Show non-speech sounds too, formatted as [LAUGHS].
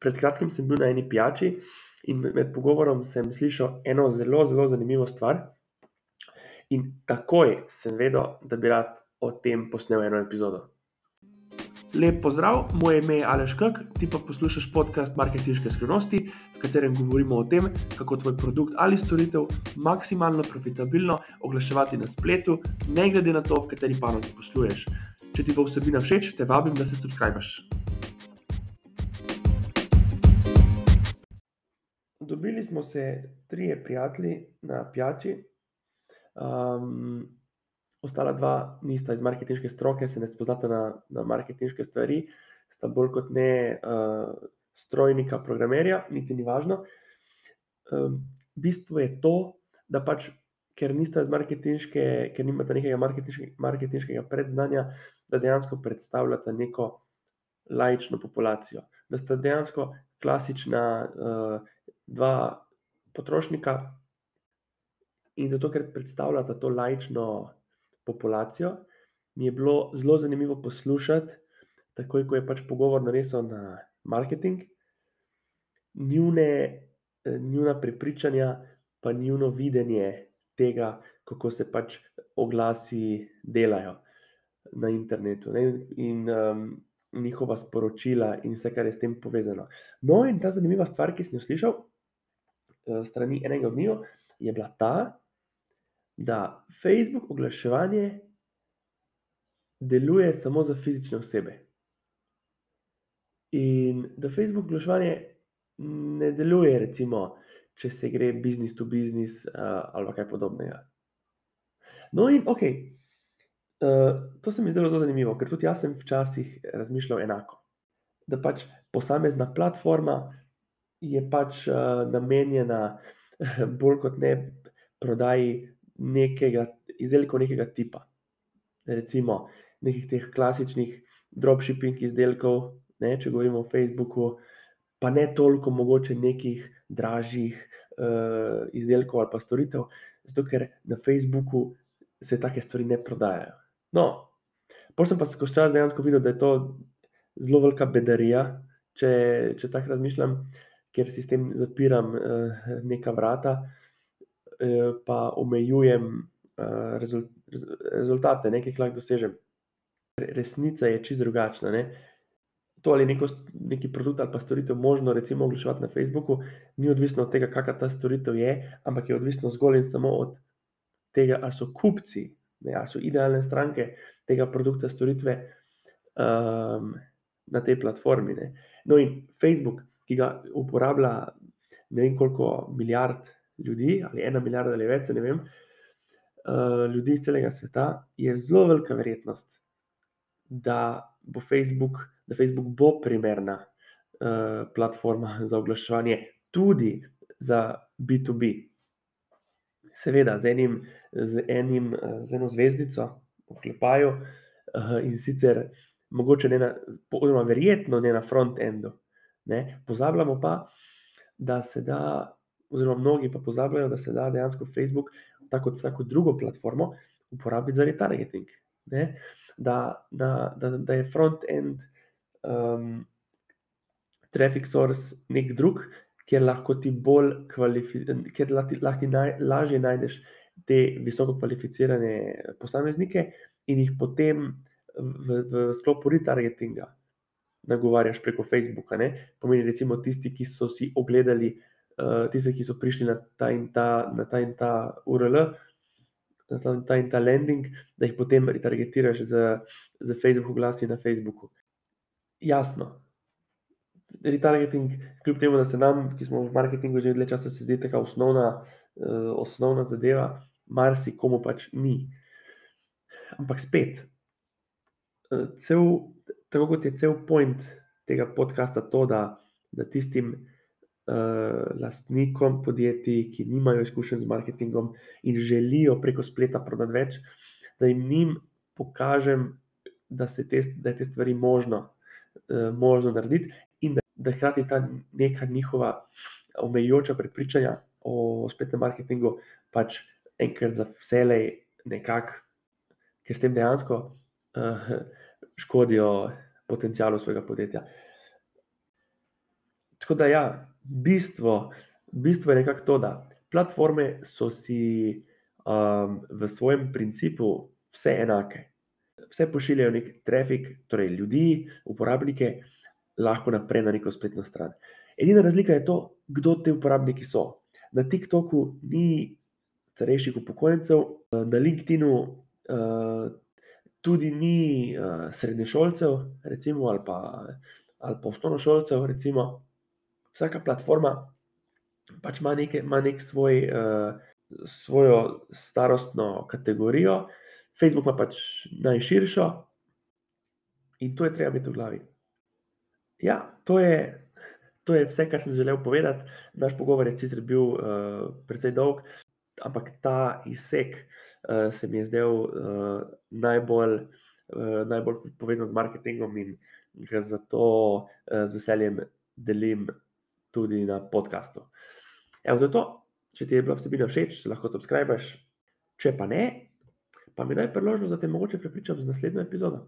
pred kratkim sem bil na eni pijači in med pogovorom sem slišal eno zelo, zelo zanimivo stvar. In takoj sem vedel, da bi rad o tem posnel eno epizodo. Lep pozdrav, moje ime je Aleš Kak, ti pa poslušaš podcast Marketinške skrivnosti, v katerem govorimo o tem, kako tvoj produkt ali storitev maksimalno profitabilno oglaševati na spletu, ne glede na to, v kateri panogi posluješ. Če ti bo vsebina všeč, te vabim, da se subskrbiš. Dobili smo se trije prijatelji na pijači. Um, ostala dva nista iz marketinške stroke, se ne spoznata na, na marketinške stvari, sta bolj kot ne uh, strojnika, programerja, niti ni važno. Um, bistvo je to, da pač, ker nista iz marketinške, ker nimata nekega marketinške, marketinškega predznanja, da dejansko predstavljata neko laično populacijo. Da sta dejansko klasična. Uh, dva potrošnika in zato, ker predstavljata to laično populacijo, mi je bilo zelo zanimivo poslušati, takoj ko je pač pogovor nanesel na marketing, njune, njuna prepričanja, pa njuno videnje tega, kako se pač oglasi delajo na internetu. Ne, in um, njihova sporočila in vse, kar je s tem povezano. No, in ta zanimiva stvar, ki sem jo slišal, Eh, strani enega od njih, je bila ta, da Facebook oglaševanje deluje samo za fizične osebe. In da Facebook oglaševanje ne deluje, recimo, če se gre business to business uh, ali kaj podobnega. No, in ok, uh, eh, to se mi zdelo zelo zanimivo, ker tudi jaz sem včasih razmišljal enako. Da pač posamezna platforma je pač uh, namenjena uh, bolj kot ne prodaji nekega izdelka, nekega tipa. Recimo nekih teh klasičnih dropshipping izdelkov, ne, če govorimo o Facebooku, pa ne toliko mogoče nekih dražjih uh, izdelkov ali pa storitev, zato ker na Facebooku se take stvari ne prodajajo. No, potem sem pa skozi čas dejansko videl, da je to zelo velika bedarija, če, če tako razmišljam ker si s tem zapiram uh, neka vrata, uh, pa omejujem rezult, rezultate, nekaj, ki lahko dosežem. Resnica je čisto drugačna. Ne? To ali neko, neki produkt ali pa storitev možno recimo oglaševati na Facebooku, ni odvisno od tega, kakšna ta storitev je, ampak je odvisno zgolj in samo od tega, ali so kupci, ne, ali so idealne stranke tega produkta, storitve um, na tej platformi. Ne. No, in Facebook ki ga uporablja ne vem koliko milijard ljudi, ali ena milijarda ali več, ne vem, uh, ljudi iz celega sveta, je zelo velika verjetnost, da bo Facebook, da Facebook bo primerna uh, platforma [LAUGHS] za oglaševanje tudi za B2B. Seveda, z, enim, z, enim, z eno zvezdico, oklepaju, uh, in sicer mogoče ne na, oziroma verjetno ne na front-endu, Ne? Pozabljamo pa, da se da, oziroma mnogi pa pozabljajo, da se da dejansko Facebook, tako kot vsako drugo platformo, uporabiti za retargeting. Da, da, da, da je front-end um, traffic source nek drug, kjer lahko ti bolj kvalificiraš, kjer lahko, ti naj, lažje najdeš te visoko kvalificirane posameznike in jih potem v, v sklopu retargetinga nagovarjaš preko Facebooka. Ne? Pomeni, recimo, tisti, ki so si ogledali, uh, tisti, ki so prišli na ta in ta, na ta, in ta URL, na ta, ta in ta landing, da jih potem retargetiraš z, z Facebook oglasi na Facebooku. Jasno. Retargeting, kljub temu, da se nam, ki smo v marketingu že dlje časa, zdi tako osnovna, uh, osnovna zadeva, marsikomu pač ni. Ampak spet, uh, cel tako kot je cel point tega podcasta, to, da, da tistim uh, lastnikom podjetij, ki nimajo izkušenj z marketingom in želijo preko spleta prodati več, da jim njim pokažem, da, te, da je te stvari možno, uh, možno narediti in da, da hkrati ta neka njihova omejujoča prepričanja o spletnem marketingu pač enkrat za vselej nekako, ker s tem dejansko. Uh, škodijo potencijalu svojega podjetja. tako da ja, bistvo, bistvo je nekako to, da platforme so si um, v svojem principu vse enake. Vse pošiljajo nek trafik, torej ljudi, uporabnike, lahko naprej na neko spletno stran. Edina razlika je to, kdo ti uporabniki so. Na TikToku ni starejših upokojencev, na LinkedInu uh, tudi ni uh, srednješolcev, recimo, ali pa, ali pa osnovnošolcev. Recimo. Vsaka platforma pač ima, nek svoj, uh, svojo starostno kategorijo, Facebook ima pač najširšo in to je treba imeti v glavi. Ja, to je, to je vse, kar sem želel povedati. Naš pogovor je sicer bil uh, precej dolg, ampak ta izsek uh, se mi je zdel uh, najbolj, uh, najbolj povezan z marketingom in ga zato uh, z veseljem delim tudi na podkastu. Evo, to je to. Če ti je bila vsebina všeč, se lahko subskrbiš, če pa ne, pa mi daj priložnost, da te mogoče prepričam z naslednjo epizodo.